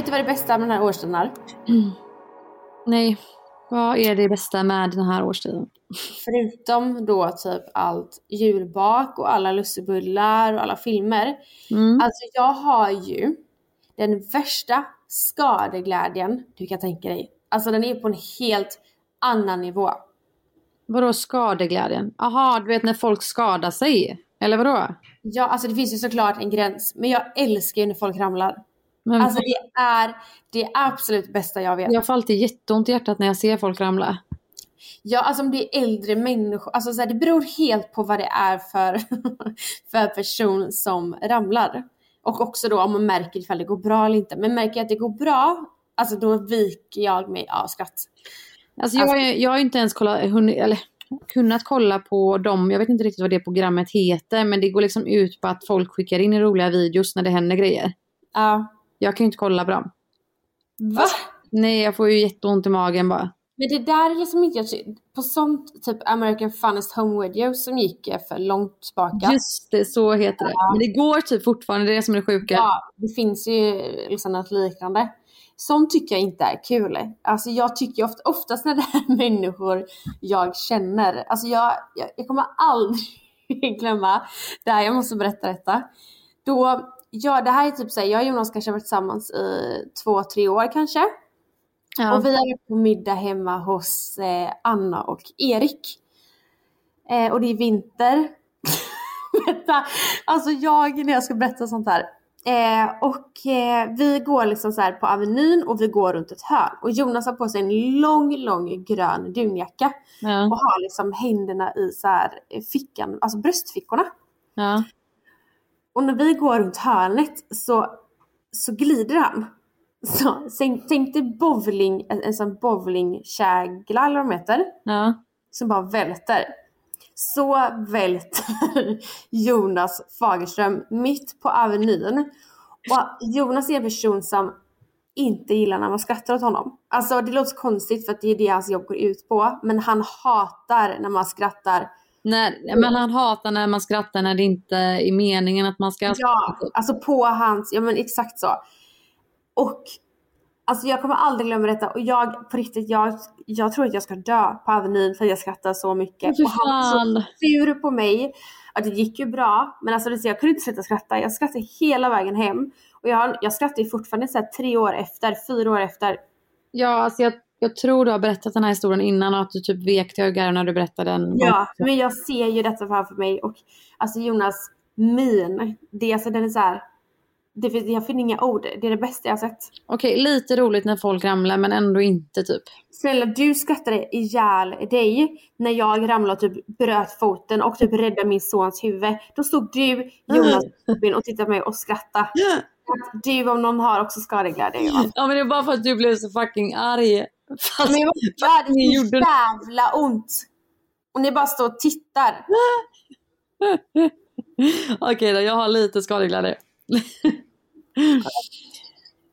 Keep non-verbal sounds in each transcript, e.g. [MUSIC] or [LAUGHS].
Vet du vad det bästa med den här årstiden är? [CLEARS THROAT] Nej, vad är det bästa med den här årstiden? [LAUGHS] Förutom då typ allt julbak och alla lussebullar och alla filmer. Mm. Alltså jag har ju den värsta skadeglädjen du kan tänka dig. Alltså den är på en helt annan nivå. Vadå skadeglädjen? Aha, du vet när folk skadar sig? Eller vadå? Ja, alltså det finns ju såklart en gräns. Men jag älskar ju när folk ramlar. Men Alltså det är det absolut bästa jag vet. Jag får alltid jätteont i hjärtat när jag ser folk ramla. Ja, alltså om det är äldre människor, alltså så här, det beror helt på vad det är för, [LAUGHS] för person som ramlar. Och också då om man märker ifall det går bra eller inte. Men märker jag att det går bra, alltså då viker jag mig av skratt. Alltså jag, är- jag har inte ens kollat, hunnit, eller, kunnat kolla på dem, jag vet inte riktigt vad det programmet heter, men det går liksom ut på att folk skickar in roliga videos när det händer grejer. Ja. Jag kan ju inte kolla på dem. Va? Nej, jag får ju jätteont i magen bara. Men det där är liksom inte, jag på sånt typ American Funnest Home Videos som gick eh, för långt tillbaka. Just det, så heter det. Men det går typ fortfarande, det är det som är det sjuka. Ja, det finns ju liksom något liknande. Sånt tycker jag inte är kul. Alltså jag tycker ofta, oftast när det är [LAUGHS] människor jag känner. Alltså jag, jag, jag kommer aldrig [LAUGHS] glömma det här, jag måste berätta detta. Då, ja det här är typ såhär, jag och Jonas kanske har varit tillsammans i två, tre år kanske. Ja. Och vi är på middag hemma hos eh, Anna och Erik. Eh, och det är vinter. [LAUGHS] Vänta, alltså jag när jag ska berätta sånt här. Eh, och eh, vi går liksom så på Avenyn och vi går runt ett hörn. Och Jonas har på sig en lång, lång grön dunjacka. Ja. Och har liksom händerna i så här fickan, alltså bröstfickorna. Ja. Och när vi går runt hörnet så, så glider han. Så, tänk, tänk dig bowling, en, en sån bowlingkägla eller vad de heter. Ja. Som bara välter. Så välter [LAUGHS] Jonas Fagerström mitt på Avenyn. Och Jonas är en person som inte gillar när man skrattar åt honom. Alltså det låter konstigt för att det är det hans jobb går ut på. Men han hatar när man skrattar När, men han hatar när man skrattar när det inte är meningen att man ska Ja, alltså på hans, ja men exakt så. Och alltså jag kommer aldrig glömma detta och jag på riktigt, jag, jag tror att jag ska dö på Avenyn för att jag skrattar så mycket. Fy Och han var så sur på mig. Att det gick ju bra, men alltså jag kunde inte sluta skratta. Jag skrattade hela vägen hem. Och jag, jag skrattar ju fortfarande så här tre år efter, fyra år efter. Ja, alltså jag, jag tror du har berättat den här historien innan och att du typ vek till ögonen när du berättade den. Ja, men jag ser ju detta framför mig och alltså Jonas min, det, är alltså, den är så här. Det, jag finner inga ord, det är det bästa jag har sett. Okej, lite roligt när folk ramlar men ändå inte typ. Snälla du skrattade ihjäl dig när jag ramlade och typ bröt foten och typ räddade min sons huvud. Då stod du, Jonas [LAUGHS] Robin och tittade på mig och skrattade. Att Du om någon har också skadeglädje. Ja men det är bara för att du blev så fucking arg. Fast, Men jag hade så gjorde- jävla ont. Och ni bara står och tittar. [LAUGHS] Okej då, jag har lite skadeglädje. [LAUGHS]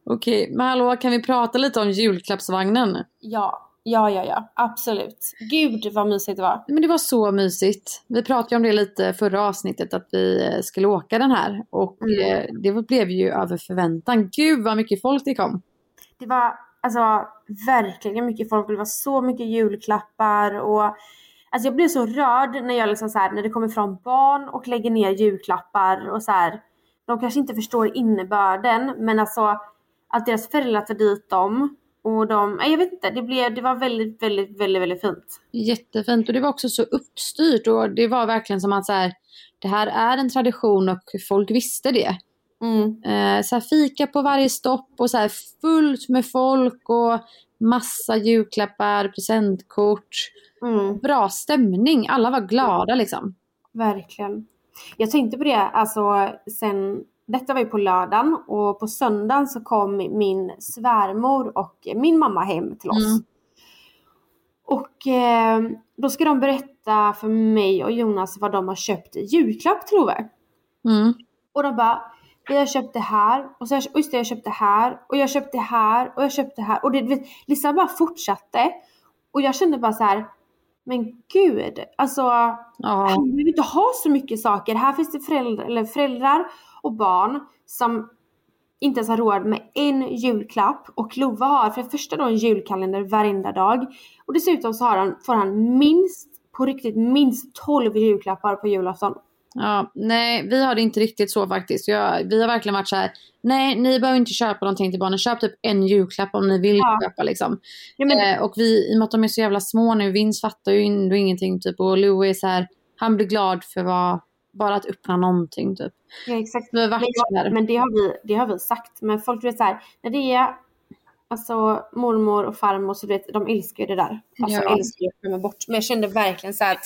Okej, men hallå kan vi prata lite om julklappsvagnen? Ja, Ja, ja, ja. Absolut. Gud vad mysigt det var. Men det var så mysigt. Vi pratade om det lite förra avsnittet att vi eh, skulle åka den här. Och Mm. eh, det blev ju över förväntan. Gud vad mycket folk det kom. Det var alltså verkligen mycket folk och det var så mycket julklappar och alltså jag blev så rörd när jag liksom så här, när det kommer fram barn och lägger ner julklappar och så här. De kanske inte förstår innebörden men alltså att deras föräldrar tar dit dem och de, jag vet inte, det blev, det var väldigt, väldigt, väldigt, väldigt fint. Jättefint och det var också så uppstyrt och det var verkligen som att så här, det här är en tradition och folk visste det. Mm. Eh, så fika på varje stopp och så här, fullt med folk och massa julklappar, presentkort. Mm. Bra stämning, alla var glada liksom. Verkligen. Jag tänkte på det, alltså sen, detta var ju på lördagen och på söndagen så kom min svärmor och min mamma hem till oss. Mm. Och eh, då ska de berätta för mig och Jonas vad de har köpt i julklapp tror jag. Mm. Och de bara, vi har köpt det här och så har, just det, jag har köpt det här och jag har köpt det här och jag har köpt det här. Och det vet, bara fortsatte. Och jag kände bara så här, men gud, alltså Ja, han behöver inte ha så mycket saker. Här finns det föräldrar, eller föräldrar och barn som inte ens har råd med en julklapp. Och Lova har för det första då en julkalender varenda dag. Och dessutom så har han, får han minst, på riktigt minst 12 julklappar på julafton. Ja, nej vi har det inte riktigt så faktiskt. Jag, vi har verkligen varit så här, nej ni behöver inte köpa någonting till barnen. Köp typ en julklapp om ni vill Ja. köpa liksom. Ja, men, Eh, och vi, i och med att de är så jävla små nu, Vince fattar ju ändå ingenting typ. Och Louie är så här, han blir glad för vad, bara att öppna någonting typ. ja, exakt. Men, jag, men det, har vi, det har vi sagt. Men folk vet så här, när det är alltså mormor och farmor så vet de älskar ju det där. Alltså Ja. älskar ju att komma bort. Men jag kände verkligen så här att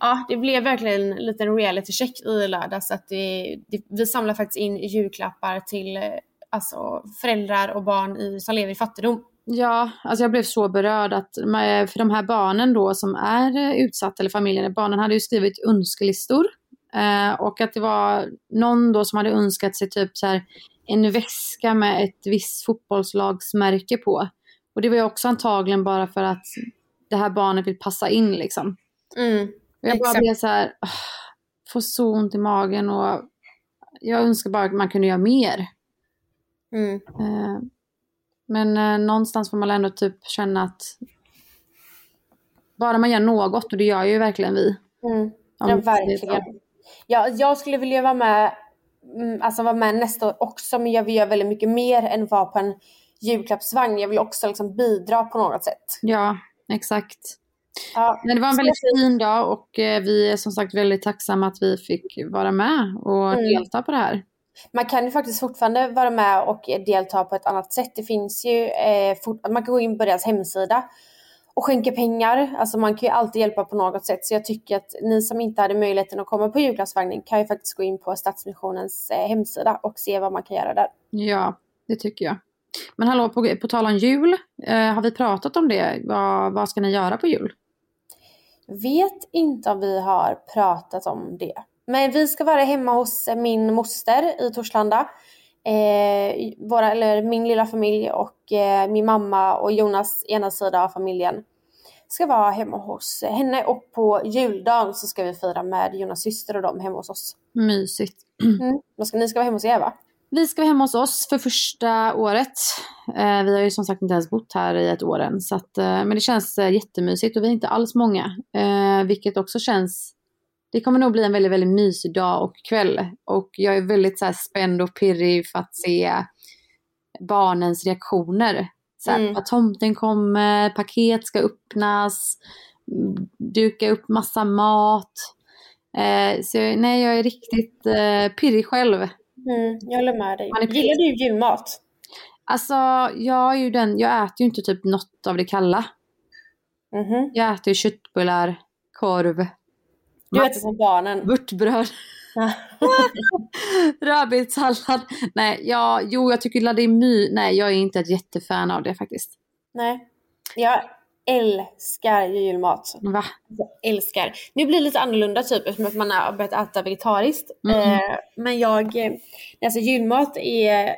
Ja, det blev verkligen en liten reality check i lördags. Att det, det, vi samlar faktiskt in julklappar till eh, alltså, föräldrar och barn i, som lever i fattigdom. Ja, alltså jag blev så berörd att för de här barnen då som är eh, utsatta, eller familjen, barnen hade ju skrivit önskelistor. Eh, och att det var någon då som hade önskat sig typ så här en väska med ett visst fotbollslagsmärke på. Och det var ju också antagligen bara för att det här barnet vill passa in liksom. Mm. Jag bara Exakt. blev så här, ah, får så ont i magen och jag önskar bara att man kunde göra mer. Mm. Eh, Men eh, någonstans får man ändå typ känna att bara man gör något, och det gör ju verkligen vi. Mm. Ja, verkligen. Ja, jag skulle vilja vara med, mm, alltså vara med nästa år också, men jag vill göra väldigt mycket mer än vara på en julklappsvagn. Jag vill också liksom bidra på något sätt. Ja, exakt. Ja, Men det var en väldigt fin dag och eh, vi är som sagt väldigt tacksamma att vi fick vara med och Mm. delta på det här. Man kan ju faktiskt fortfarande vara med och delta på ett annat sätt. Det finns ju, eh, fort, man kan gå in på deras hemsida och skänka pengar. Alltså man kan ju alltid hjälpa på något sätt. Så jag tycker att ni som inte hade möjligheten att komma på julklappsvagnen kan ju faktiskt gå in på Stadsmissionens eh, hemsida och se vad man kan göra där. Ja, det tycker jag. Men hallå, på, på tal om jul, eh, har vi pratat om det? Vad, vad ska ni göra på jul? Vet inte om vi har pratat om det. Men vi ska vara hemma hos min moster i Torslanda. Eh, våra, eller min lilla familj och eh, min mamma och Jonas ena sida av familjen ska vara hemma hos henne och på juldagen så ska vi fira med Jonas syster och dem hemma hos oss. Mysigt. Mm. Ska ni ska vara hemma hos er va? Vi ska vara hemma hos oss för första året. Eh, vi har ju som sagt inte ens bott här i ett år än. Så att, eh, men det känns eh, jättemysigt och vi är inte alls många. Eh, vilket också känns... Det kommer nog bli en väldigt, väldigt mysig dag och kväll. Och jag är väldigt så här, spänd och pirrig för att se barnens reaktioner. Så Mm. Att tomten kommer, paket ska öppnas, duka upp massa mat. Eh, så nej, jag är riktigt eh, pirrig själv. Mm, jag håller med dig. Man är Gillar du julmat? Alltså, jag är ju den, jag äter ju inte typ något av det kalla. Mhm. Jag äter ju köttbullar, korv, Du äter som barnen. vörtbröd, [LAUGHS] rödbetssallad. Nej, jag, jo jag tycker det är my, nej jag är inte ett jättefan av det faktiskt. Nej. Jag älskar julmat. Va? Jag älskar. Nu blir det lite annorlunda typ eftersom att man har börjat äta vegetariskt. Mm. Eh, men jag, eh, alltså julmat är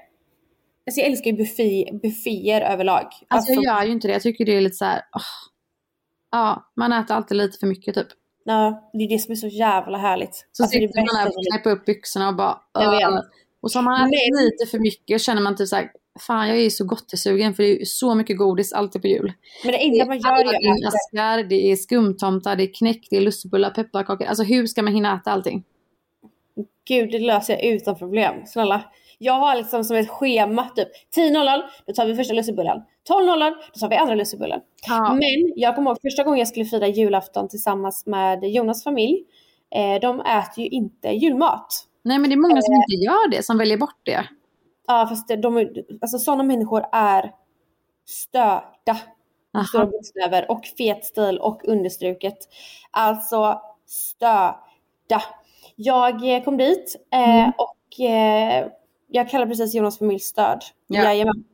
Alltså jag älskar ju buffé, bufféer överlag. Alltså, jag gör ju inte det. Jag tycker det är lite så här. åh. Ja, man äter alltid lite för mycket typ. Ja, det är det som är så jävla härligt. Så alltså, sitter man där och knäpper upp byxorna och bara Jag vet. Och så har man ätit lite för mycket känner man typ såhär, fan jag är så gottesugen för det är ju så mycket godis alltid på jul. Men det enda man gör är äta. Aladdin-askar, det är skumtomtar, det är knäck, det är lussebullar, pepparkakor. Alltså hur ska man hinna äta allting? Gud, det löser jag utan problem. Snälla. Jag har liksom som ett schema typ 10.00 då tar vi första lussebullen. 12.00 då tar vi andra lussebullen. Ja. Men jag kommer ihåg första gången jag skulle fira julafton tillsammans med Jonas familj. Eh, de äter ju inte julmat. Nej men det är många som inte gör det, som väljer bort det. Ja fast de, alltså sådana människor är störda. Stora bokstäver och fet stil och understruket. Alltså störda. Jag eh, kom dit eh, Mm. och eh, jag kallar precis Jonas familj störd. Jajamän.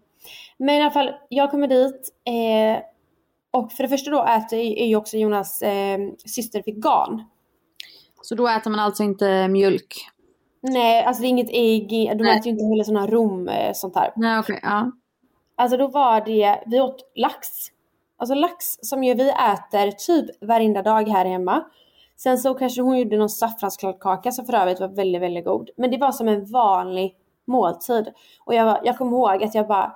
Men i alla fall, jag kommer dit eh, och för det första då äter är ju också Jonas eh, syster vegan. Så då äter man alltså inte mjölk? Nej, alltså det är inget ägg, de Nej. äter ju inte heller sådana rom, eh, sånt här. Nej okej, ja. Alltså då var det, vi åt lax. Alltså lax som ju vi äter typ varenda dag här hemma. Sen så kanske hon gjorde någon saffranskladdkaka som för övrigt var väldigt, väldigt god. Men det var som en vanlig måltid. Och jag, var- jag kommer ihåg att jag bara,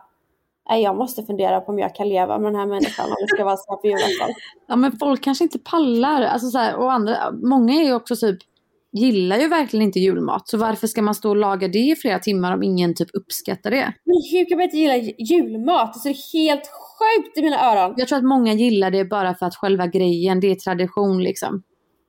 nej jag måste fundera på om jag kan leva med den här människan om det ska vara så här på julafton. [LAUGHS] Ja men folk kanske inte pallar. Alltså så här, och andra, många är ju också typ, gillar ju verkligen inte julmat. Så varför ska man stå och laga det i flera timmar om ingen typ uppskattar det? Men hur kan man inte gilla julmat? Alltså det är helt sjukt i mina öron. Jag tror att många gillar det bara för att själva grejen, det är tradition liksom.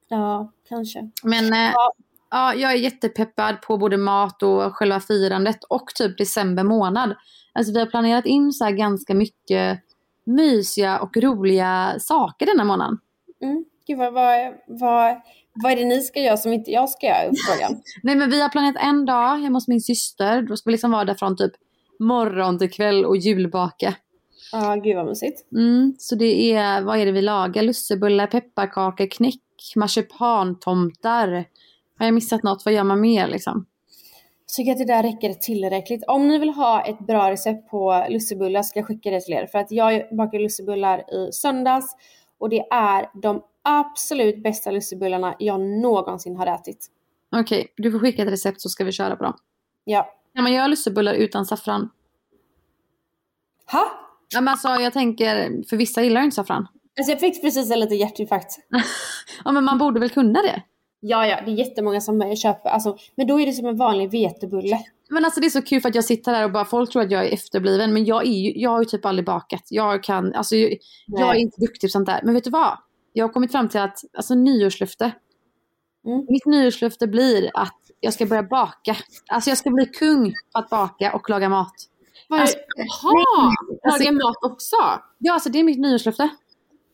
Ja, kanske. Men eh, Ja. ja, jag är jättepeppad på både mat och själva firandet och typ december månad. Alltså vi har planerat in så ganska mycket mysiga och roliga saker denna månaden. Mm. Gud vad, vad, vad, vad är det ni ska göra som inte jag ska göra? Frågan. [LAUGHS] Nej men vi har planerat en dag hemma hos min syster. Då ska vi liksom vara där från typ morgon till kväll och julbaka. Ja, gud vad mysigt. Mm, så det är, vad är det vi lagar? Lussebullar, pepparkakor, knäck, marsipantomtar. Har jag missat något? Vad gör man mer liksom? Jag tycker att det där räcker tillräckligt. Om ni vill ha ett bra recept på lussebullar ska jag skicka det till er. För att jag bakade lussebullar i söndags och det är de absolut bästa lussebullarna jag någonsin har ätit. Okej, du får skicka ett recept så ska vi köra på dem. Ja. Kan man göra lussebullar utan saffran? Ha? Ja, men alltså, jag tänker, för vissa gillar ju inte saffran. Alltså jag fick precis en liten hjärtinfarkt. [LAUGHS] Ja, men man borde väl kunna det? Ja, ja, det är jättemånga som köper, alltså, men då är det som en vanlig vetebulle. Men alltså det är så kul för att jag sitter där och bara folk tror att jag är efterbliven men jag, är ju, jag har ju typ aldrig bakat. Jag kan, alltså jag, jag är inte duktig på sånt där. Men vet du vad? Jag har kommit fram till att, alltså nyårslöfte. Mm. Mitt nyårslöfte blir att jag ska börja baka. Alltså jag ska bli kung på att baka och laga mat. Alltså, Jaha! alltså- Laga mat också? Ja, alltså det är mitt nyårslöfte.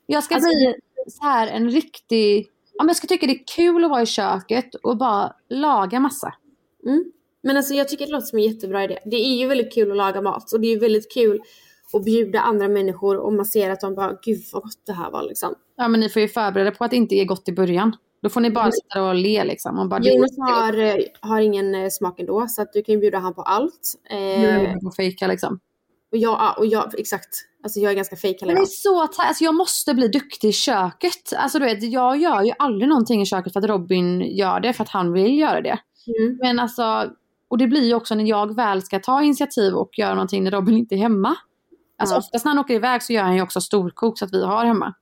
Jag ska Alltså, bli så här en riktig... Ja, men jag ska tycka det är kul att vara i köket och bara laga massa. Mm. Men alltså jag tycker det låter som en jättebra idé. Det är ju väldigt kul att laga mat och det är ju väldigt kul att bjuda andra människor och man ser att de bara gud vad gott det här var liksom. Ja, men ni får ju förbereda på att det inte är gott i början. Då får ni bara sitta där och le liksom. Och bara, Jonas har, eh, har ingen eh, smak ändå så att du kan ju bjuda han på allt. Eh, på fejka liksom. och jag, ja, och jag, exakt. Alltså jag är ganska fejk Men det är så ta- alltså jag måste bli duktig i köket. Alltså du vet, jag gör ju aldrig någonting i köket för att Robin gör det, för att han vill göra det. Mm. Men alltså, och det blir ju också när jag väl ska ta initiativ och göra någonting när Robin inte är hemma. Alltså Ja. oftast när han åker iväg så gör han ju också storkok så att vi har hemma.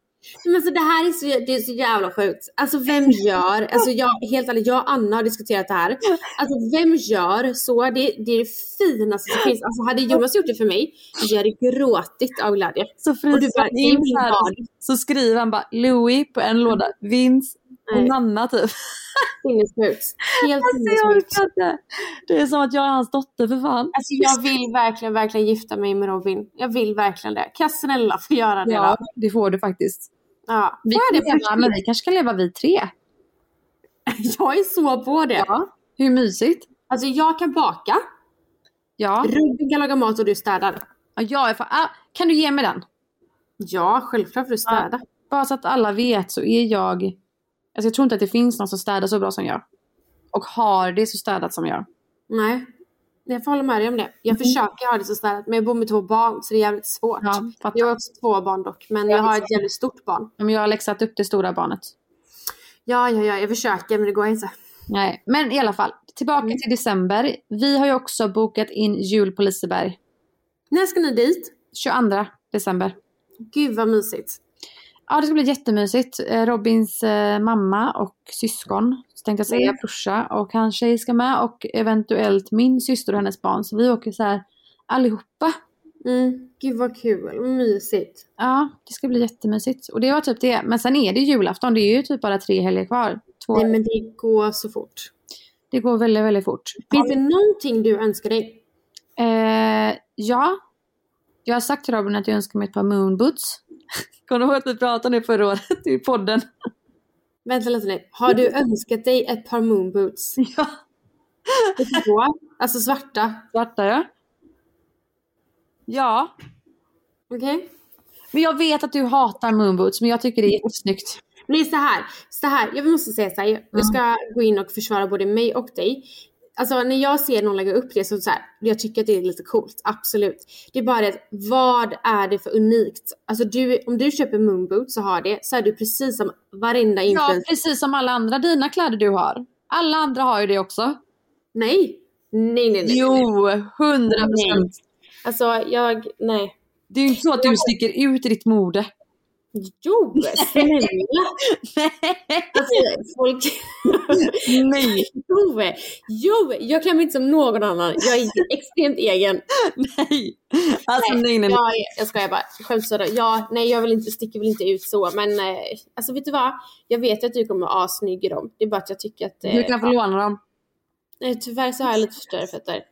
Men alltså det här är så, det är så jävla sjukt. Alltså vem gör, alltså jag, helt ärligt, jag och Anna har diskuterat det här. Alltså vem gör så? Det, det är det finaste som finns. Alltså hade Jonas gjort det för mig, jag hade gråtit av glädje. Så Och du bara, fryser så så skriver han bara Louis på en låda, Vince Nej. Nanna typ. Sinnessjukt. Helt Alltså jag sinnessjukt. orkar inte. Det är som att jag är hans dotter för fan. Alltså jag vill verkligen, verkligen gifta mig med Robin. Jag vill verkligen det. Kan jag snälla få göra det Ja, då? det får du faktiskt. Ja. Vi kan det leva, men vi kanske kan leva vi tre. [LAUGHS] Jag är så på det. Ja. Hur mysigt? Alltså jag kan baka, Ja. Robin kan laga mat och du städar. ja jag är fan, ah, kan du ge mig den? Ja, självklart får du städa. Bara så att alla vet så är jag... Alltså jag tror inte att det finns någon som städar så bra som jag. Och har det så städat som jag. Nej. Jag får hålla med dig om det. Jag Mm. försöker ha det så städat men jag bor med två barn så det är jävligt svårt. Ja. Jag har också två barn dock men jag har ett jävligt stort barn. Men jag har läxat upp det stora barnet. Ja, ja, ja, jag försöker men det går inte. Nej, men i alla fall. Tillbaka Mm. till december. Vi har ju också bokat in jul på Liseberg. När ska ni dit? 22 december. Gud vad mysigt. Ja, det ska bli jättemysigt. Eh, Robins eh, mamma och syskon, så tänkte jag säga, Mm. brorsa och hans tjej ska med och eventuellt min syster och hennes barn. Så vi åker så här allihopa. Mm. Gud vad kul, mysigt. Ja, det ska bli jättemysigt. Och det var typ det. Men sen är det julafton, det är ju typ bara tre helger kvar. Två. Nej men det går så fort. Det går väldigt, väldigt fort. Finns det någonting du önskar dig? Eh, ja. Jag har sagt till Robin att jag önskar mig ett par moonboots. [LAUGHS] Kommer du ihåg att vi pratade om det förra året i podden? [LAUGHS] Vänta lite nu. Har du önskat dig ett par moonboots? [LAUGHS] Ja. Alltså svarta? Svarta ja. Ja. Okej? Men jag vet att du hatar moonboots, men jag tycker det är jättesnyggt. Nej så här, så här, jag måste säga så här, jag- jag ska gå in och försvara både mig och dig. Alltså när jag ser någon lägga upp det så, så här, jag tycker att det är lite coolt, absolut. Det är bara det, vad är det för unikt? Alltså du, om du köper moonboots så har det, så är du precis som varenda Ja, influencer. precis som alla andra dina kläder du har. Alla andra har ju det också. Nej. Nej, nej, nej. Jo, hundra procent. Alltså jag, nej. Det är ju inte så att du sticker ut i ditt mode. Jo, snälla. [LAUGHS] Alltså, folk... [LAUGHS] Nej. Jo, jo, jag klär mig inte som någon annan. Jag är extremt egen. Nej. Alltså nej, nej, nej. Jag, jag skojar bara. Skämtsådär. Ja, nej jag vill inte, sticker väl inte ut så. Men eh, alltså vet du vad? Jag vet att du kommer vara assnygg i dem. Det är bara att jag tycker att... Eh, Du kan få låna dem. nej, tyvärr så har jag lite för större fötter.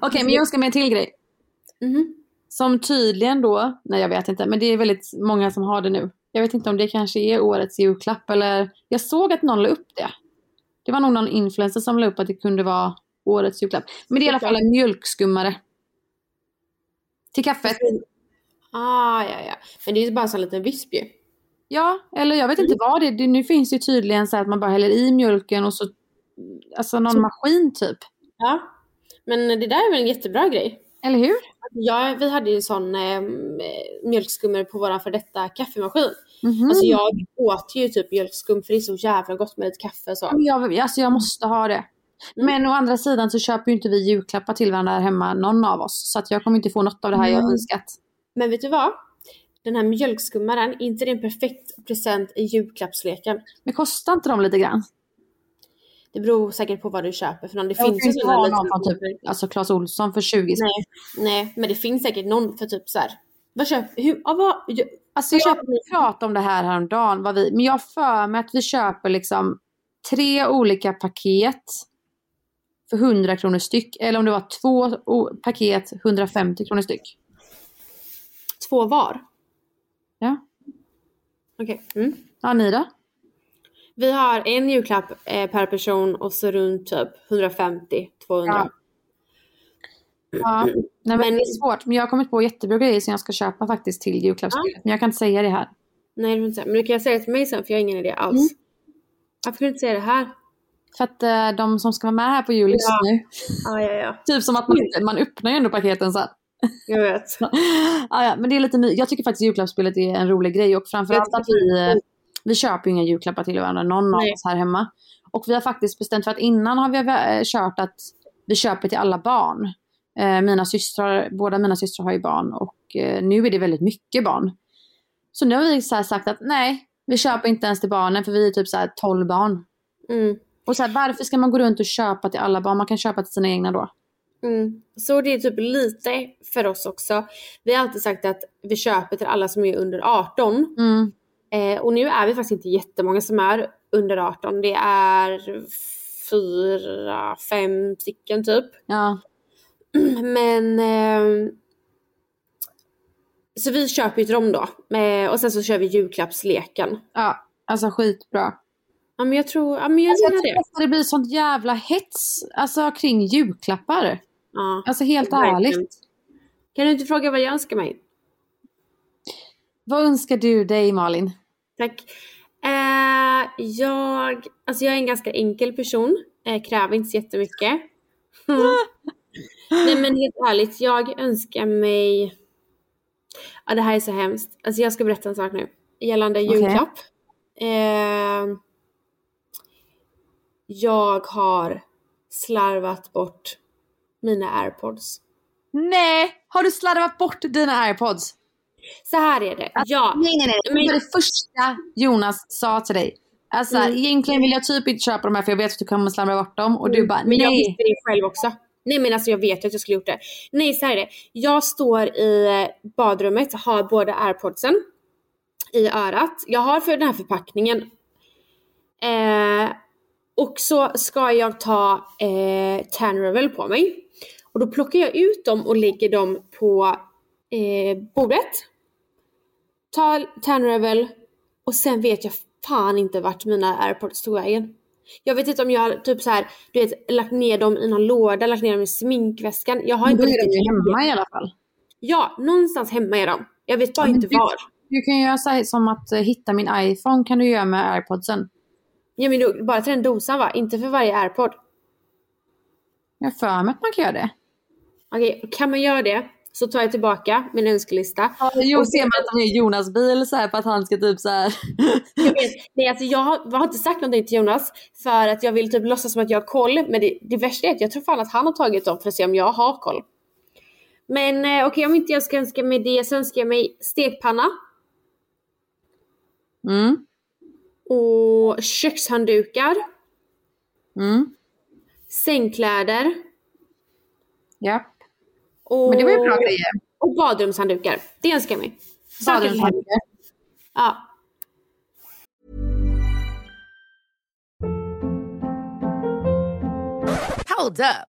Okej, men jag önskar mig en till grej. Mhm. Som tydligen då, nej jag vet inte, men det är väldigt många som har det nu. Jag vet inte om det kanske är årets julklapp eller... Jag såg att någon la upp det. Det var nog någon influencer som la upp att det kunde vara årets julklapp. Men det är i alla fall en mjölkskummare. Till kaffet. Ah, ja, ja. Men det är ju bara en sån liten visp ju. Ja, eller jag vet inte vad det är. Nu finns det ju tydligen så att man bara häller i mjölken och så... Alltså någon maskin typ. Ja. Men det där är väl en jättebra grej. Eller hur? Ja, vi hade ju sån eh, mjölkskummare på våran för detta kaffemaskin. Mhm. Alltså jag åt ju typ mjölkskum för det är så jävla gott med ett kaffe så. Jag, alltså jag måste ha det. Mm. Men å andra sidan så köper ju inte vi julklappar till varandra här hemma, någon av oss. Så att jag kommer inte få något av det här jag Mm. önskat. Men vet du vad? Den här mjölkskummaren, är inte det en perfekt present i julklappsleken? Men kostar inte de lite grann? Det beror säkert på vad du köper för någon. Det Jag finns ju finns sådana någon typ, alltså Clas Ohlson för 20 spänn. Nej, nej, men det finns säkert någon för typ så här. Vad köper, hur, ja, vad, Alltså jag köper pratade om det här häromdagen, vad vi, men jag för mig att vi köper liksom tre olika paket för 100 kronor styck. Eller om det var två paket 150 kronor styck. Två var? Ja. Okej. Mm. Ja, ni då? Vi har en julklapp eh, per person och så runt typ 150-200. Ja. Ja. Nej, men Men- det är svårt. Men jag har kommit på jättebra grejer som jag ska köpa faktiskt till julklappsspelet. Men jag kan inte säga det här. Nej, det inte säga. Men du kan säga det till mig sen för jag har ingen idé alls. Mm. Varför kan du inte säga det här? För att eh, de som ska vara med här på jul Ja. nu. Ja, ja, ja. [LAUGHS] Typ som att man, man öppnar ju ändå paketen sen. [LAUGHS] Jag vet. ja, ja, men det är lite Jag tycker faktiskt julklappsspelet är en rolig grej och framförallt att vi, vi köper ju inga julklappar till varandra, någon av oss här hemma. Och vi har faktiskt bestämt för att innan har vi eh, kört att vi köper till alla barn. Eh, mina systrar, båda mina systrar har ju barn och eh, nu är det väldigt mycket barn. Så nu har vi så sagt att nej, vi köper inte ens till barnen för vi är typ så här 12 barn. Mm. Och så här, varför ska man gå runt och köpa till alla barn? Man kan köpa till sina egna då. Mm. Så det är typ lite för oss också. Vi har alltid sagt att vi köper till alla som är under 18. Mm. Eh, och nu är vi faktiskt inte jättemånga som är under 18. Det är fyra, fem stycken typ. Ja. [CLEARS THROAT] Men ehm, så vi köper ju till dem då. Eh, och sen så kör vi julklappsleken. ja, alltså skitbra. Ja men jag tror, ja men jag Alltså, jag det. att det blir sånt jävla hets alltså, kring julklappar. Ja, Alltså helt ärligt. Kan du inte fråga vad jag önskar mig? Vad önskar du dig Malin? Tack. Eh, jag, alltså jag är en ganska enkel person. Eh, kräver inte så jättemycket. [LAUGHS] Nej men helt ärligt, jag önskar mig... Ja det här är så hemskt. Alltså jag ska berätta en sak nu. Gällande julklapp. Eh, jag har slarvat bort mina airpods. Nej! Har du slarvat bort dina airpods? Så här är det. Ja. Nej nej nej, det Men- var det första Jonas sa till dig. Alltså Mm. egentligen vill jag typ inte köpa de här för jag vet att du kommer slarva bort dem och du bara Mm. Men jag nej. visste det själv också. Nej men alltså jag vet att jag skulle gjort det. Nej så här är det. Jag står i eh, badrummet, har båda airpodsen i örat. Jag har för den här förpackningen. Eh, och så ska jag ta eh, Tanrevel på mig. Och då plockar jag ut dem och lägger dem på eh, bordet. Tar Tanrevel och sen vet jag fan inte vart mina airpods tog vägen. Jag vet inte om jag har typ så här, du vet, lagt ner dem i någon låda, lagt ner dem i sminkväskan. Jag har Men inte då är de ju hemma i alla fall. Ja, någonstans hemma är de. Jag vet bara Ja, inte du- var. Du kan ju göra så här, som att eh, hitta min iPhone kan du göra med airpodsen. Ja men då, bara till den dosan va? Inte för varje airpod. Jag har för mig att man kan göra det. Okej, kan man göra det så tar jag tillbaka min önskelista. Jo, Och ser man att de är Jonas bil så här för att han ska typ så här. Jag, vet, nej, alltså jag, har, jag har inte sagt någonting till Jonas för att jag vill typ låtsas som att jag har koll. Men det, det värsta är att jag tror fan att han har tagit dem för att se om jag har koll. Men eh, okej, om inte jag ska önska mig det så önskar jag mig stekpanna Mm, och kökshanddukar, mm, sängkläder ja. Och, Men det var ju bra grejer. och badrumshanddukar. Det önskar jag mig. Badrumshanddukar. Ja. Hold up.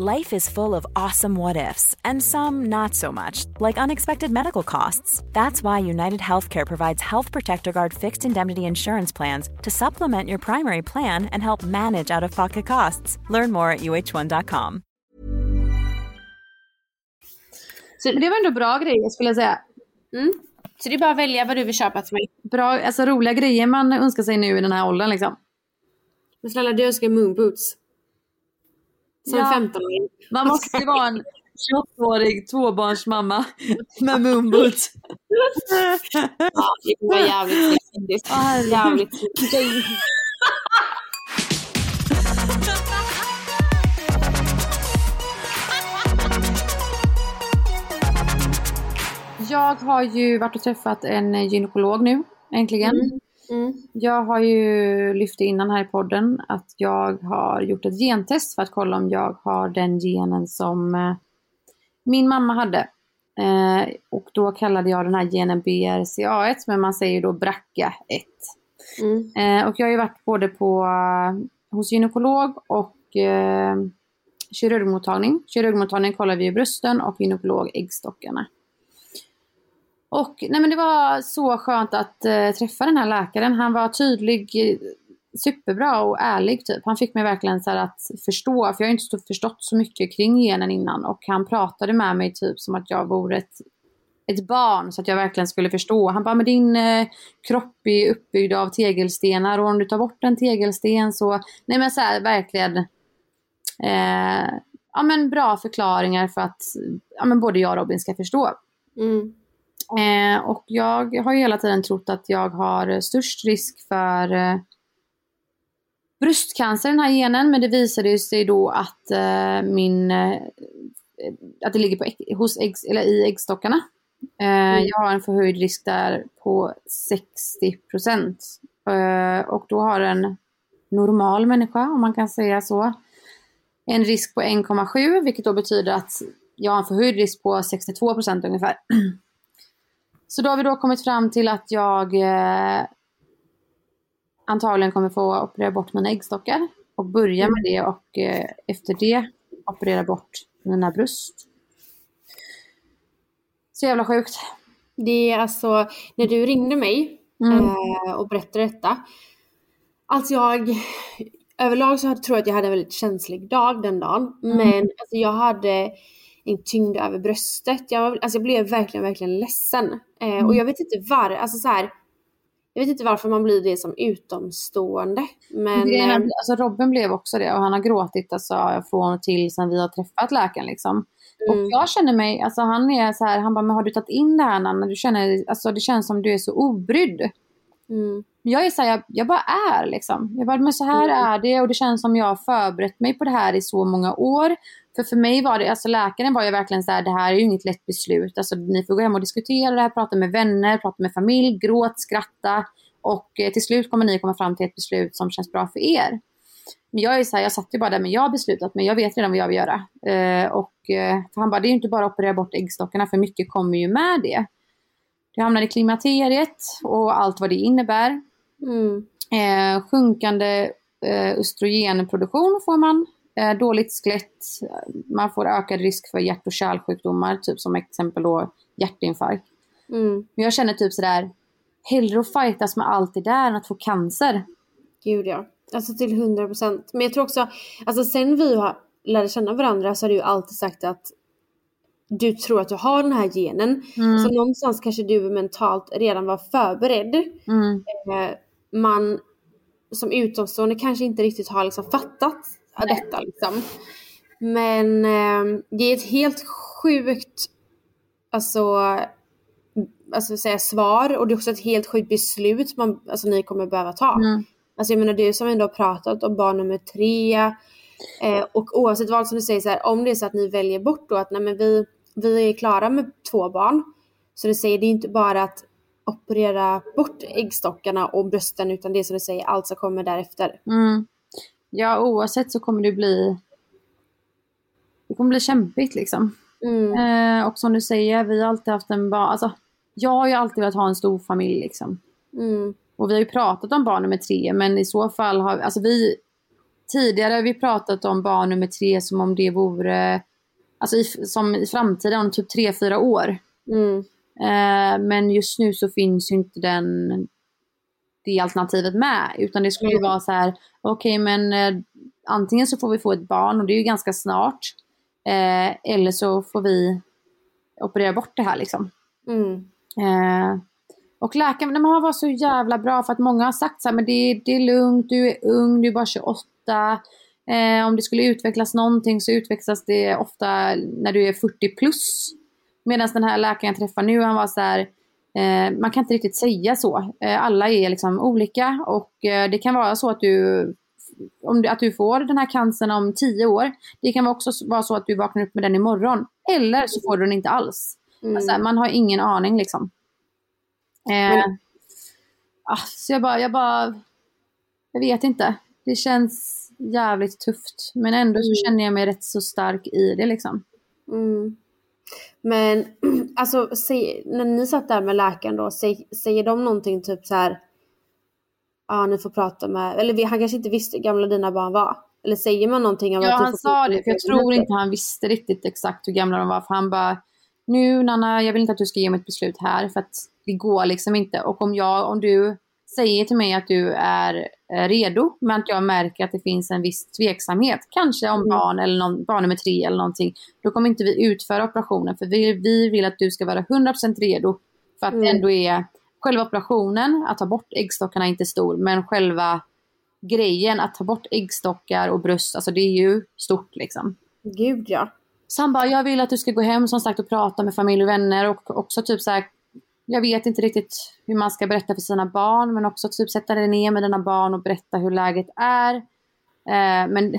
Life is full of awesome what ifs, and some not so much, like unexpected medical costs. That's why United Healthcare provides Health Protector Guard fixed indemnity insurance plans to supplement your primary plan and help manage out of pocket costs. Learn more at uh1.com. Så det var ändå bra grejer skulle jag säga. Mm. Så det är bara att välja vad du vill köpa till mig. Bra, alltså roliga grejer man önskar sig nu i den här åldern liksom. Men snälla du önskar moonboots. Som Ja. 15-åring. Man måste vara en 28-årig tvåbarnsmamma med moonboots. Ja, det var jävligt faktiskt. Jävligt. Jag har ju varit och träffat en gynekolog nu, äntligen. Mm. Mm. Jag har ju lyft innan här i podden att jag har gjort ett gentest för att kolla om jag har den genen som eh, min mamma hade. Eh, och då kallade jag den här genen BRCA1 men man säger då BRCA1. Mm. Eh, och jag har ju varit både på, hos gynekolog och eh, kirurgmottagning. Kirurgmottagning kollar vi ju brösten och gynekolog äggstockarna. Och nej men det var så skönt att eh, träffa den här läkaren. Han var tydlig, eh, superbra och ärlig typ. Han fick mig verkligen så här att förstå, för jag har inte förstått så mycket kring genen innan. Och han pratade med mig typ som att jag vore ett, ett barn så att jag verkligen skulle förstå. Han bara, med din eh, kropp är uppbyggd av tegelstenar och om du tar bort en tegelsten så, nej men så här verkligen eh, ja men bra förklaringar för att ja, men både jag och Robin ska förstå. Mm. Eh, och jag har ju hela tiden trott att jag har störst risk för eh, bröstcancer, den här genen. Men det visade sig då att eh, min eh, att det ligger på, ägg- hos äggs, eller i äggstockarna. Eh, Jag har en förhöjd risk där på 60 procent. Eh, och då har en normal människa, om man kan säga så, en risk på 1,7 vilket då betyder att jag har en förhöjd risk på 62 procent ungefär. [CLEARS THROAT] Så då har vi då kommit fram till att jag eh, antagligen kommer få operera bort mina äggstockar och börja med det och eh, efter det operera bort mina bröst. Så jävla sjukt. Det är alltså, när du ringde mig Mm. eh, och berättade detta. Alltså jag, överlag så tror jag att jag hade en väldigt känslig dag den dagen. Mm. Men alltså jag hade en tyngd över bröstet. Jag, alltså jag blev verkligen, verkligen ledsen. Eh, Mm. Och jag vet inte var, alltså så här, jag vet inte varför man blir det som utomstående. Men Grejen eh, alltså Robin blev också det och han har gråtit alltså, från och till sen vi har träffat läkaren. Liksom. Och mm, jag känner mig, alltså han är så här, han bara, men har du tagit in det här Nanna? Du känner, alltså det känns som du är så obrydd. mm, Men jag är så här, jag, jag bara är liksom. Jag bara, men så här Mm. är det och det känns som jag har förberett mig på det här i så många år. För för mig var det, alltså läkaren var ju verkligen så här, det här är ju inget lätt beslut. Alltså ni får gå hem och diskutera det här, prata med vänner, prata med familj, gråt, skratta. Och eh, till slut kommer ni komma fram till ett beslut som känns bra för er. Men jag är så här, jag satt ju bara där, men jag har beslutat mig, jag vet redan vad jag vill göra. Eh, och eh, för han bara, det är ju inte bara att operera bort äggstockarna, för mycket kommer ju med det. Du hamnar i klimakteriet och allt vad det innebär. Mm, Eh, sjunkande eh, östrogenproduktion får man. Eh, dåligt skelett. Man får ökad risk för hjärt och kärlsjukdomar, typ som exempel då hjärtinfarkt. mm. Men jag känner typ sådär, hellre att fightas med allt det där än att få cancer. Gud ja. Alltså till 100 procent. Men jag tror också, alltså sen vi har lärde känna varandra så har du alltid sagt att du tror att du har den här genen. Mm. Så någonstans kanske du mentalt redan var förberedd. Mm. Eh, man som utomstående kanske inte riktigt har liksom fattat detta liksom. Men eh, det är ett helt sjukt alltså, alltså säga, svar och det är också ett helt sjukt beslut man, alltså, ni kommer behöva ta. Mm. Alltså jag menar du som ändå har pratat om barn nummer tre. Eh, och oavsett vad som du säger så här, om det är så att ni väljer bort då att nej men vi, vi är klara med två barn. Så du säger det är inte bara att operera bort äggstockarna och brösten utan det är som du säger allt som kommer därefter. Mm. Ja, oavsett så kommer det bli det kommer bli kämpigt liksom. Mm. Eh, och som du säger, vi har alltid haft en barn, alltså jag har ju alltid velat ha en stor familj liksom. Mm. Och vi har ju pratat om barn nummer tre, men i så fall har alltså vi tidigare har vi pratat om barn nummer tre som om det vore, alltså i, som i framtiden, om typ tre, fyra år. Mm. Eh, men just nu så finns ju inte den, det alternativet med, utan det skulle ju Mm. vara så här, okej men eh, antingen så får vi få ett barn och det är ju ganska snart, eh, eller så får vi operera bort det här liksom. Mm. Eh, och läkaren, men han var så jävla bra för att många har sagt så här, men det, det är lugnt, du är ung, du är bara 28. Eh, om det skulle utvecklas någonting så utvecklas det ofta när du är 40 plus. Medan den här läkaren jag träffar nu, han var så här, eh, man kan inte riktigt säga så. Eh, alla är liksom olika och eh, det kan vara så att du om att du får den här cancern om 10 år. Det kan också vara så att du vaknar upp med den imorgon. Eller så får du den inte alls. Mm. Alltså, man har ingen aning liksom. Eh, Men- ah, så jag bara, jag bara, jag vet inte. Det känns jävligt tufft. Men ändå så Mm. känner jag mig rätt så stark i det liksom. Mm. Men [CLEARS THROAT] alltså säg, när ni satt där med läkaren då, säg, säger de någonting typ så här. Ja, ni får prata med, eller han kanske inte visste hur gamla dina barn var. Eller säger man någonting om Ja, att han sa det. För jag tror inte han visste riktigt exakt hur gamla de var. För han bara, nu Nanna, jag vill inte att du ska ge mig ett beslut här. För att det går liksom inte. Och om, jag, om du säger till mig att du är redo, men att jag märker att det finns en viss tveksamhet, kanske om Mm. barn eller någon, barn nummer tre eller någonting, då kommer inte vi utföra operationen. För vi, vi vill att du ska vara 100% redo. För att det Mm. ändå är själva operationen, att ta bort äggstockarna är inte stor, men själva grejen att ta bort äggstockar och bröst, alltså det är ju stort liksom. Gud ja. Så han bara, jag vill att du ska gå hem som sagt och prata med familj och vänner och också typ så här, jag vet inte riktigt hur man ska berätta för sina barn men också typ sätta dig ner med dina barn och berätta hur läget är. Eh, men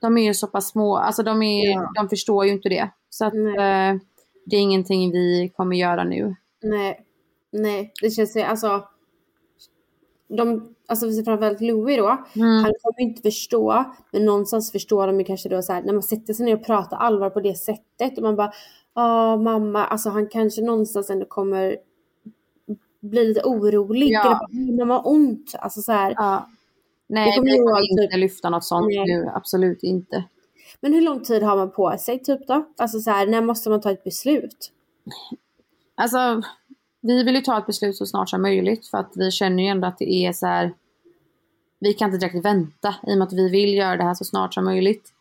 de är ju så pass små, alltså de, är, Ja. de förstår ju inte det. Så att eh, det är ingenting vi kommer göra nu. Nej. Nej, det känns ju alltså. De, alltså framförallt Louis då. Mm. Han kommer inte förstå. Men någonstans förstår de ju kanske då så här när man sätter sig ner och pratar allvar på det sättet. Och man bara, ja mamma, alltså han kanske någonstans ändå kommer bli lite orolig. Ja. Eller mamma har ont. Alltså så här. Ja. Nej, kommer vi ju kommer inte typ- lyfta något sånt Nej. nu. Absolut inte. Men hur lång tid har man på sig typ då? Alltså så här, när måste man ta ett beslut? alltså vi vill ju ta ett beslut så snart som möjligt för att vi känner ju ändå att det är så här. Vi kan inte direkt vänta i och med att vi vill göra det här så snart som möjligt.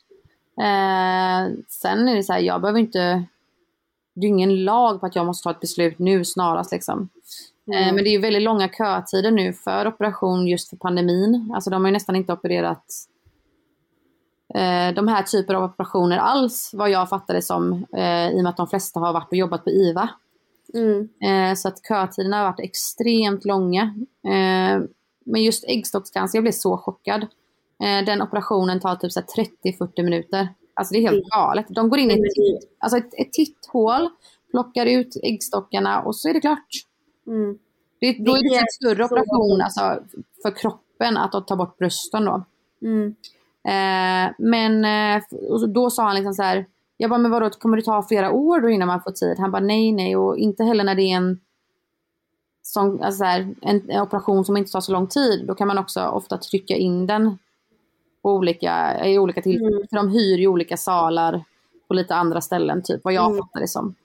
Eh, sen är det så här, jag behöver inte det är ingen lag på att jag måste ta ett beslut nu snarast liksom. Mm. Men det är ju väldigt långa kötider nu för operation just för pandemin. Alltså de har ju nästan inte opererat eh, de här typer av operationer alls vad jag fattar det som. Eh, I och med att de flesta har varit och jobbat på IVA. Mm. Eh, så att kötiderna har varit extremt långa. Eh, men just äggstockscancer, jag blev så chockad. Eh, den operationen tar typ 30-40 minuter. Alltså det är helt mm. galet. De går in i ett, titt, alltså ett, ett titthål, plockar ut äggstockarna och så är det klart. Mm. Det, då är det en större operation alltså, för kroppen att ta bort brösten då. Mm. Eh, men eh, då sa han liksom så här, jag bara, men vadå, kommer det ta flera år då innan man får tid? Han bara, nej, nej, och inte heller när det är en, som, alltså här, en, en, operation som inte tar så lång tid. Då kan man också ofta trycka in den på olika, i olika tillfällen. Mm. För de hyr ju olika salar på lite andra ställen, typ vad jag mm. fattar det som.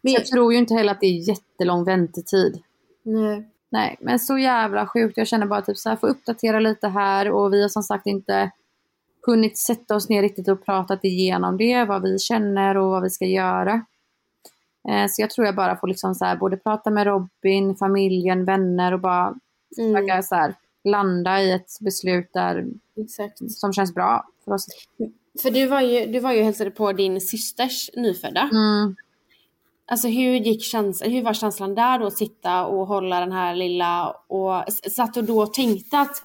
Men jag tror ju inte heller att det är jättelång väntetid. Nej. Nej, men så jävla sjukt. Jag känner bara typ så här, får uppdatera lite här och vi har som sagt inte hunnit sätta oss ner riktigt och pratat igenom det, vad vi känner och vad vi ska göra. Eh, så jag tror jag bara får liksom så här, både prata med Robin, familjen, vänner och bara mm. försöka så här, landa i ett beslut där Exakt. som känns bra för oss. För du var ju, du var ju hälsade på din systers nyfödda. Mm. Alltså hur gick känslan, hur var känslan där då att sitta och hålla den här lilla och satt du då och tänkte att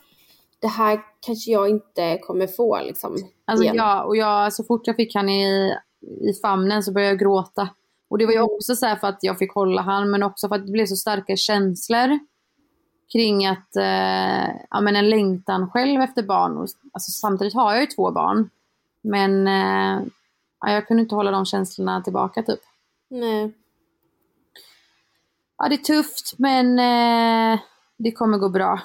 det här kanske jag inte kommer få liksom. Alltså ja, och jag, så fort jag fick han i, i famnen så började jag gråta. Och det var ju mm. också så för att jag fick hålla han men också för att det blev så starka känslor kring att, eh, ja men en längtan själv efter barn. Och, alltså, samtidigt har jag ju två barn. Men eh, ja, jag kunde inte hålla de känslorna tillbaka typ. Nej. Ja det är tufft men eh, det kommer gå bra.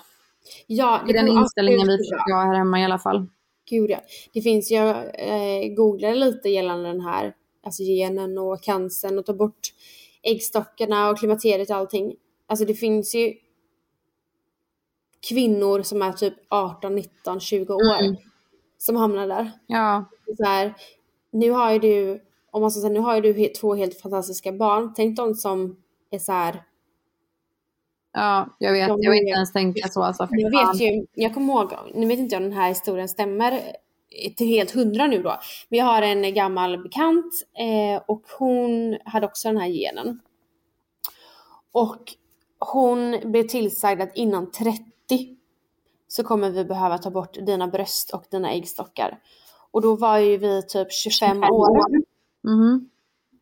Ja, det är den inställningen vi försöker ha här hemma i alla fall. Gud ja. Det finns, jag eh, googlade lite gällande den här alltså genen och cancern och ta bort äggstockarna och klimakteriet och allting. Alltså det finns ju kvinnor som är typ 18, 19, 20 år mm. som hamnar där. Ja. Så här, nu har ju du, om man ska säga, nu har ju du två helt fantastiska barn. Tänk de som är så här Ja, jag vet. De, jag vill inte ens tänka så. Alltså, jag vet ju, jag kommer ihåg, nu vet inte jag om den här historien stämmer till helt hundra nu då. Men jag har en gammal bekant eh, och hon hade också den här genen. Och hon blev tillsagd att innan 30 så kommer vi behöva ta bort dina bröst och dina äggstockar. Och då var ju vi typ 25 år. Mm.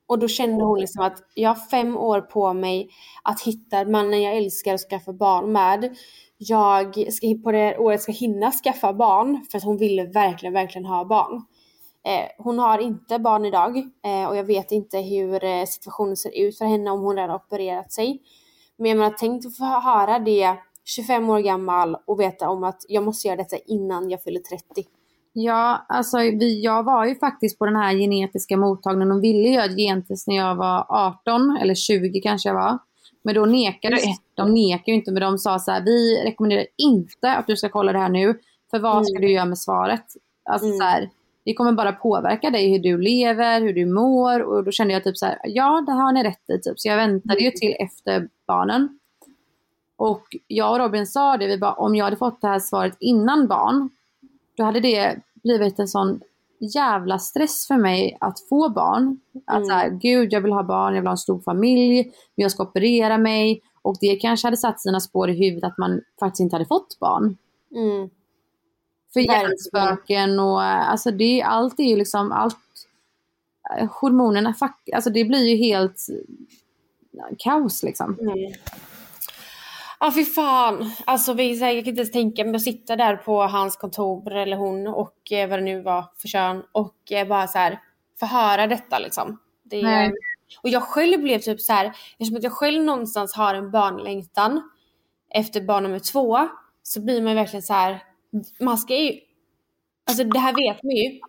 Och då kände hon liksom att jag har fem år på mig att hitta mannen jag älskar och skaffa barn med. Jag ska på det året ska hinna skaffa barn för att hon ville verkligen, verkligen ha barn. Eh, hon har inte barn idag eh, och jag vet inte hur eh, situationen ser ut för henne om hon redan opererat sig. Men jag menar, tänk att få höra det 25 år gammal och veta om att jag måste göra detta innan jag fyller 30. Ja, alltså vi, jag var ju faktiskt på den här genetiska mottagningen och ville göra ett gentest när jag var 18 eller 20 kanske jag var. Men då nekade de, de nekade ju inte men de sa så här, vi rekommenderar inte att du ska kolla det här nu. För vad ska mm. du göra med svaret? Alltså mm. så här, det kommer bara påverka dig hur du lever, hur du mår och då kände jag typ så här, ja det har ni rätt i typ. Så jag väntade mm. ju till efter barnen. Och jag och Robin sa det, vi bara, om jag hade fått det här svaret innan barn då hade det blivit en sån jävla stress för mig att få barn. Att mm. såhär, gud jag vill ha barn, jag vill ha en stor familj, men jag ska operera mig. Och det kanske hade satt sina spår i huvudet att man faktiskt inte hade fått barn. Mm. För hjärnspöken och alltså det, allt är ju liksom, allt, eh, hormonerna, alltså det blir ju helt kaos liksom. Mm. Ja fy fan. Alltså vi, jag kan inte ens tänka mig att sitta där på hans kontor eller hon och eh, vad det nu var för kön och eh, bara så här förhöra detta liksom. Det, Nej. Och jag själv blev typ så här, eftersom att jag själv någonstans har en barnlängtan efter barn nummer två så blir man verkligen så här, man ska ju, alltså det här vet man ju,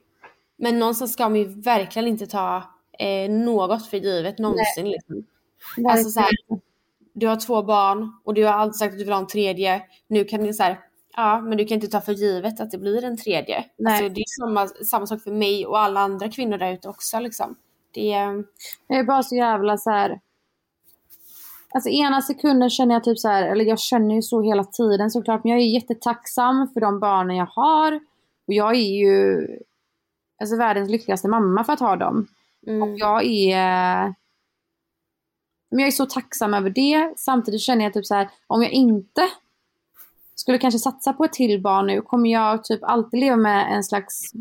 men någonstans ska man ju verkligen inte ta eh, något för givet någonsin. Liksom. Alltså så här, du har två barn och du har alltid sagt att du vill ha en tredje. Nu kan det så här, ja men du kan inte ta för givet att det blir en tredje. Nej. Alltså, det är samma, samma sak för mig och alla andra kvinnor där ute också liksom. Det är, Jag är bara så jävla så här. Alltså ena sekunden känner jag typ så här, eller jag känner ju så hela tiden såklart, men jag är jättetacksam för de barnen jag har. Och jag är ju alltså världens lyckligaste mamma för att ha dem. mm, Och jag är... Men jag är så tacksam över det. Samtidigt känner jag typ så här, om jag inte skulle kanske satsa på ett till barn nu kommer jag typ alltid leva med en slags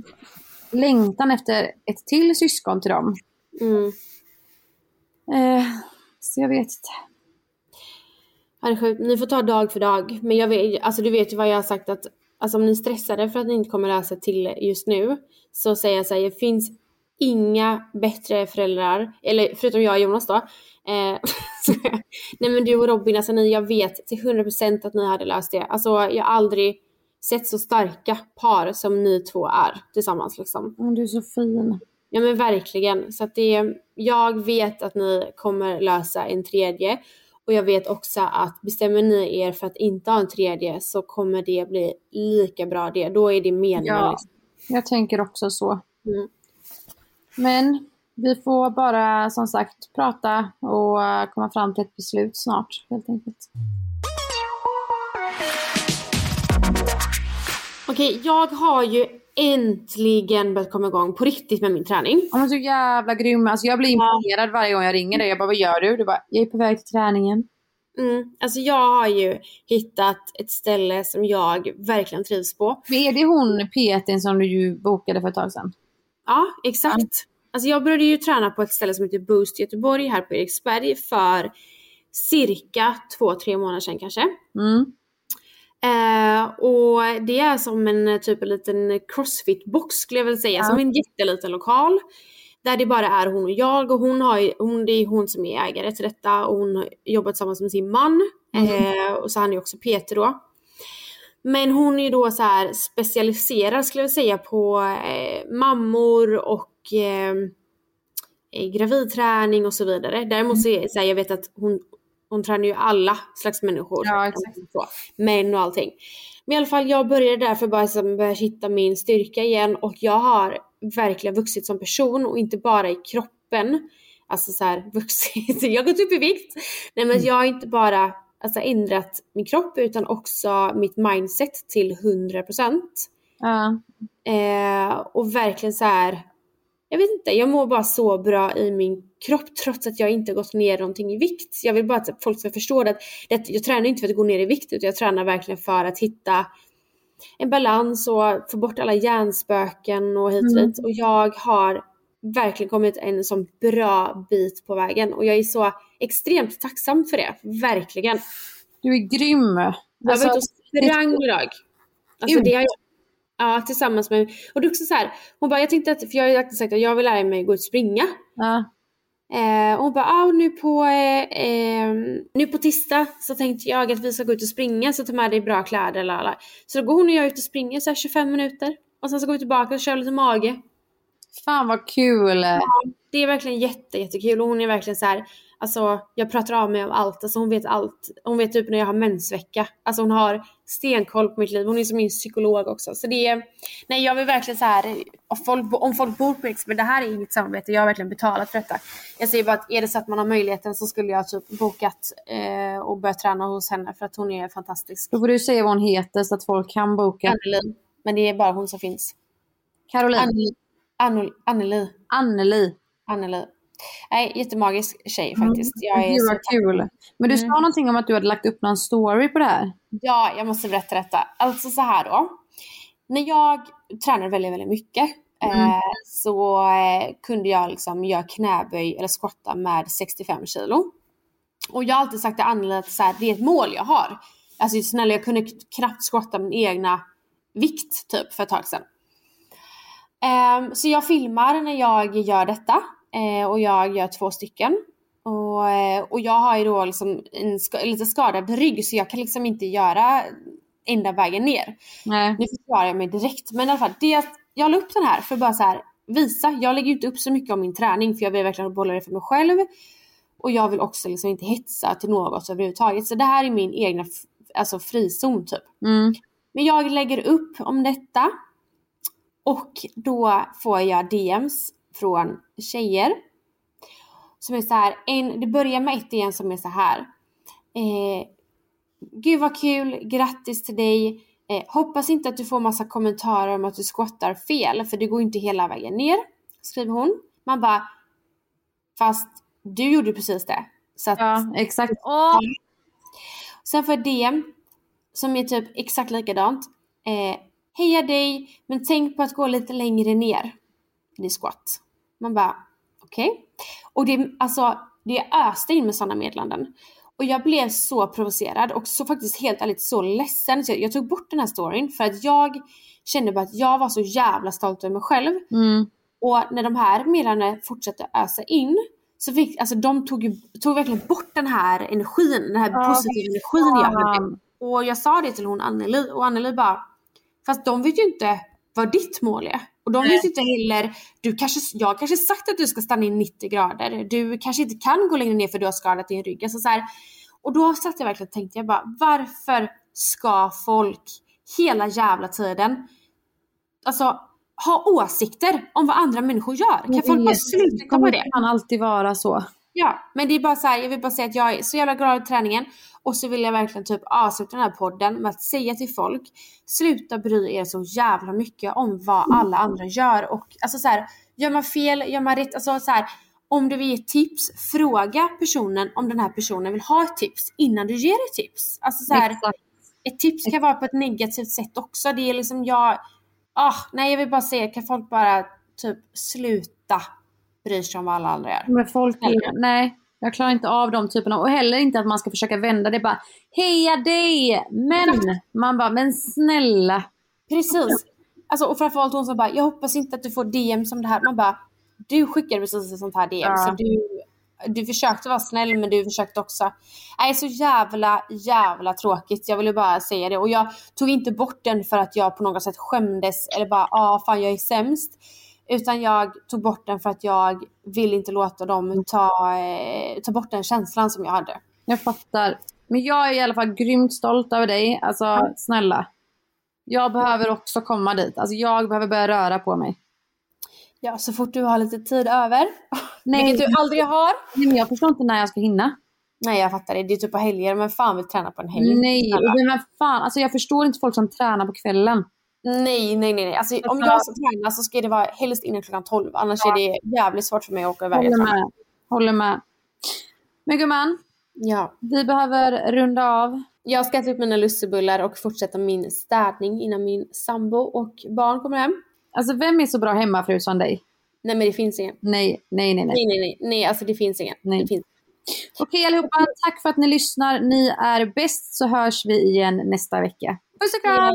längtan efter ett till syskon till dem. mm. Eh, så jag vet inte. Sjukt. Ni får ta dag för dag. Men jag vet, alltså du vet ju vad jag har sagt att alltså om ni är stressade för att ni inte kommer läsa till just nu så säger jag så här, det finns inga bättre föräldrar, eller förutom jag och Jonas då. Eh, [LAUGHS] nej men du och Robin, alltså ni, jag vet till 100% att ni hade löst det. Alltså jag har aldrig sett så starka par som ni två är tillsammans liksom. Du är så fin. Ja men verkligen. Så att det, jag vet att ni kommer lösa en tredje. Och jag vet också att bestämmer ni er för att inte ha en tredje så kommer det bli lika bra det. Då är det meningen. Ja. Liksom. Jag tänker också så. Mm. Men vi får bara som sagt prata och eh, komma fram till ett beslut snart helt enkelt. Okej, jag har ju äntligen börjat komma igång på riktigt med min träning. Ja men så jävla grym. Alltså jag blir imponerad varje gång jag ringer dig. Jag bara, vad gör du? Du bara, jag är på väg till träningen. Mm. Alltså jag har ju hittat ett ställe som jag verkligen trivs på. Men är det hon PTn som du ju bokade för ett tag sedan? Ja, exakt. Alltså jag började ju träna på ett ställe som heter Boost Göteborg här på Eriksberg för cirka två, tre månader sedan kanske. Mm. Eh, och det är som en typ en liten crossfit-box skulle jag väl säga. Ja. Som en jätteliten lokal. Där det bara är hon och jag och hon har hon, det är hon som är ägare till detta och hon har jobbat tillsammans med sin man. Eh, och så han är också Peter då. Men hon är ju då så här specialiserad skulle jag vilja säga på eh, mammor och eh, eh, gravidträning och så vidare. Däremot så, är, så här, jag vet att hon, hon tränar ju alla slags människor. Ja, exakt. Så, män och allting. Men i alla fall jag började därför bara liksom börja hitta min styrka igen och jag har verkligen vuxit som person och inte bara i kroppen. Alltså så här [LAUGHS] vuxit, jag har gått upp i vikt. Nej men jag har inte bara alltså, ändrat min kropp utan också mitt mindset till 100%. Ja. Eh, och verkligen så här. Jag vet inte, jag mår bara så bra i min kropp trots att jag inte gått ner någonting i vikt. Jag vill bara att folk ska förstå det att det, jag tränar inte för att gå ner i vikt utan jag tränar verkligen för att hitta en balans och få bort alla hjärnspöken och hit och Mm. dit. Och jag har verkligen kommit en sån bra bit på vägen och jag är så extremt tacksam för det. Verkligen. Du är grym. Jag Alltså, var ute och sprang idag. Alltså det har jag, ja tillsammans med, och det är också så här, hon bara jag tänkte att, för jag har ju sagt att jag vill lära mig gå ut och springa. ja. Eh, och hon bara, ah, nu, på, eh, eh, nu på tisdag så tänkte jag att vi ska gå ut och springa så ta med dig bra kläder. Lala. Så då går hon och jag ut och springer så här 25 minuter. Och sen så går vi tillbaka och kör lite mage. Fan vad kul. Det är verkligen jätte, jättekul och hon är verkligen så här. Alltså jag pratar av mig om allt, alltså hon vet allt. Hon vet typ när jag har mensvecka. Alltså hon har stenkoll på mitt liv. Hon är som min psykolog också. Så det är, nej jag vill verkligen så här. om folk, om folk bor på Riksberg, det här är inget samarbete, jag har verkligen betalat för detta. Jag säger bara att är det så att man har möjligheten så skulle jag typ bokat eh, och börjat träna hos henne för att hon är fantastisk. Då får du säga vad hon heter så att folk kan boka. Anneli. Men det är bara hon som finns. Caroline. Anneli. Anneli. Anneli. Anneli. Nej, jättemagisk tjej faktiskt. Jag är Gud så vad kul. Men du sa Mm. någonting om att du hade lagt upp någon story på det här. Ja, jag måste berätta detta. Alltså så här då. När jag tränade väldigt, väldigt mycket Mm. eh, så eh, kunde jag liksom göra knäböj eller squatta med 65 kilo. Och jag har alltid sagt till Anneli att så här, det är ett mål jag har. Alltså snälla, jag kunde knappt squatta min egna vikt typ för ett tag sedan. Ehm, så jag filmar när jag gör detta eh, och jag gör två stycken. Och, eh, och jag har ju då liksom en ska, lite skadad rygg så jag kan liksom inte göra ända vägen ner. Nej. Nu försvarar jag mig direkt men i alla fall, det, jag la upp den här för att bara så här visa. Jag lägger ju inte upp så mycket om min träning för jag vill verkligen behålla det för mig själv. Och jag vill också liksom inte hetsa till något överhuvudtaget. Så det här är min egna alltså frizon typ. Mm. Men jag lägger upp om detta. Och då får jag DMs från tjejer. Som är så här, en, det börjar med ett DM som är så här. Eh, Gud vad kul, grattis till dig. Eh, hoppas inte att du får massa kommentarer om att du squattar fel, för det går inte hela vägen ner. Skriver hon. Man bara, fast du gjorde precis det. Så att, Ja, exakt. Åh, Sen får jag DM som är typ exakt likadant. Eh, Heja dig, men tänk på att gå lite längre ner. Det är squat. Man bara, okej. Och det, alltså, det öste in med sådana meddelanden. Och jag blev så provocerad och så faktiskt helt ärligt så ledsen. Så jag, jag tog bort den här storyn för att jag kände bara att jag var så jävla stolt över mig själv. mm. Och när de här meddelandena fortsatte ösa in så fick, alltså de tog ju, tog verkligen bort den här energin, den här Ja, positiva energin jag hade. Och jag sa det till hon Anneli och Anneli bara, fast de vet ju inte vad ditt mål är. Och de vet ju inte heller, du kanske, jag kanske sagt att du ska stanna i 90 grader. Du kanske inte kan gå längre ner för du har skadat din rygg. Alltså så här, och då satt jag verkligen och tänkte, jag bara, varför ska folk hela jävla tiden alltså, ha åsikter om vad andra människor gör? Kan folk bara Det sluta med det? kan alltid vara så. Ja, men det är bara så här, jag vill bara säga att jag är så jävla glad i träningen och så vill jag verkligen typ avsluta den här podden med att säga till folk, sluta bry er så jävla mycket om vad alla andra gör och alltså så här, gör man fel, gör man rätt, alltså så här, om du vill ge tips, fråga personen om den här personen vill ha ett tips innan du ger ett tips. Alltså så här, Exakt. ett tips kan vara på ett negativt sätt också. Det är liksom jag, ah, nej jag vill bara säga, kan folk bara typ sluta bry sig om vad alla andra gör? Men folk nej, jag klarar inte av de typerna. Och heller inte att man ska försöka vända det. Bara, heja dig! Men! Man bara, men snälla. Precis. Alltså, och framförallt hon som bara, jag hoppas inte att du får DM som det här. Man bara, du skickade precis ett sånt här DM. Ja. Så du, du försökte vara snäll men du försökte också. Nej, så jävla, jävla tråkigt. Jag ville bara säga det. Och jag tog inte bort den för att jag på något sätt skämdes eller bara, ah fan jag är sämst. Utan jag tog bort den för att jag vill inte låta dem ta, eh, ta bort den känslan som jag hade. Jag fattar. Men jag är i alla fall grymt stolt över dig. Alltså snälla. Jag behöver också komma dit. Alltså jag behöver börja röra på mig. Ja, så fort du har lite tid över, [LAUGHS] Nej, vilket du aldrig har. Nej, men jag förstår inte när jag ska hinna. Nej jag fattar det, det är typ på helger, men fan vill träna på en helg? Nej, men fan. Alltså jag förstår inte folk som tränar på kvällen. Nej, nej, nej. Alltså, om Alltså- jag ska träna så ska det vara helst innan klockan 12. Annars är det jävligt svårt för mig att åka iväg. Håller med. Håller med. Men gumman, Ja. vi behöver runda av. Jag ska äta upp mina lussebullar och fortsätta min städning innan min sambo och barn kommer hem. Alltså vem är så bra hemmafru som dig? Nej men det finns ingen. Nej, nej, nej, nej. Nej, nej, nej. Nej, alltså det finns ingen. Nej. Det finns. Okej allihopa, tack för att ni lyssnar. Ni är bäst så hörs vi igen nästa vecka. Puss och kram!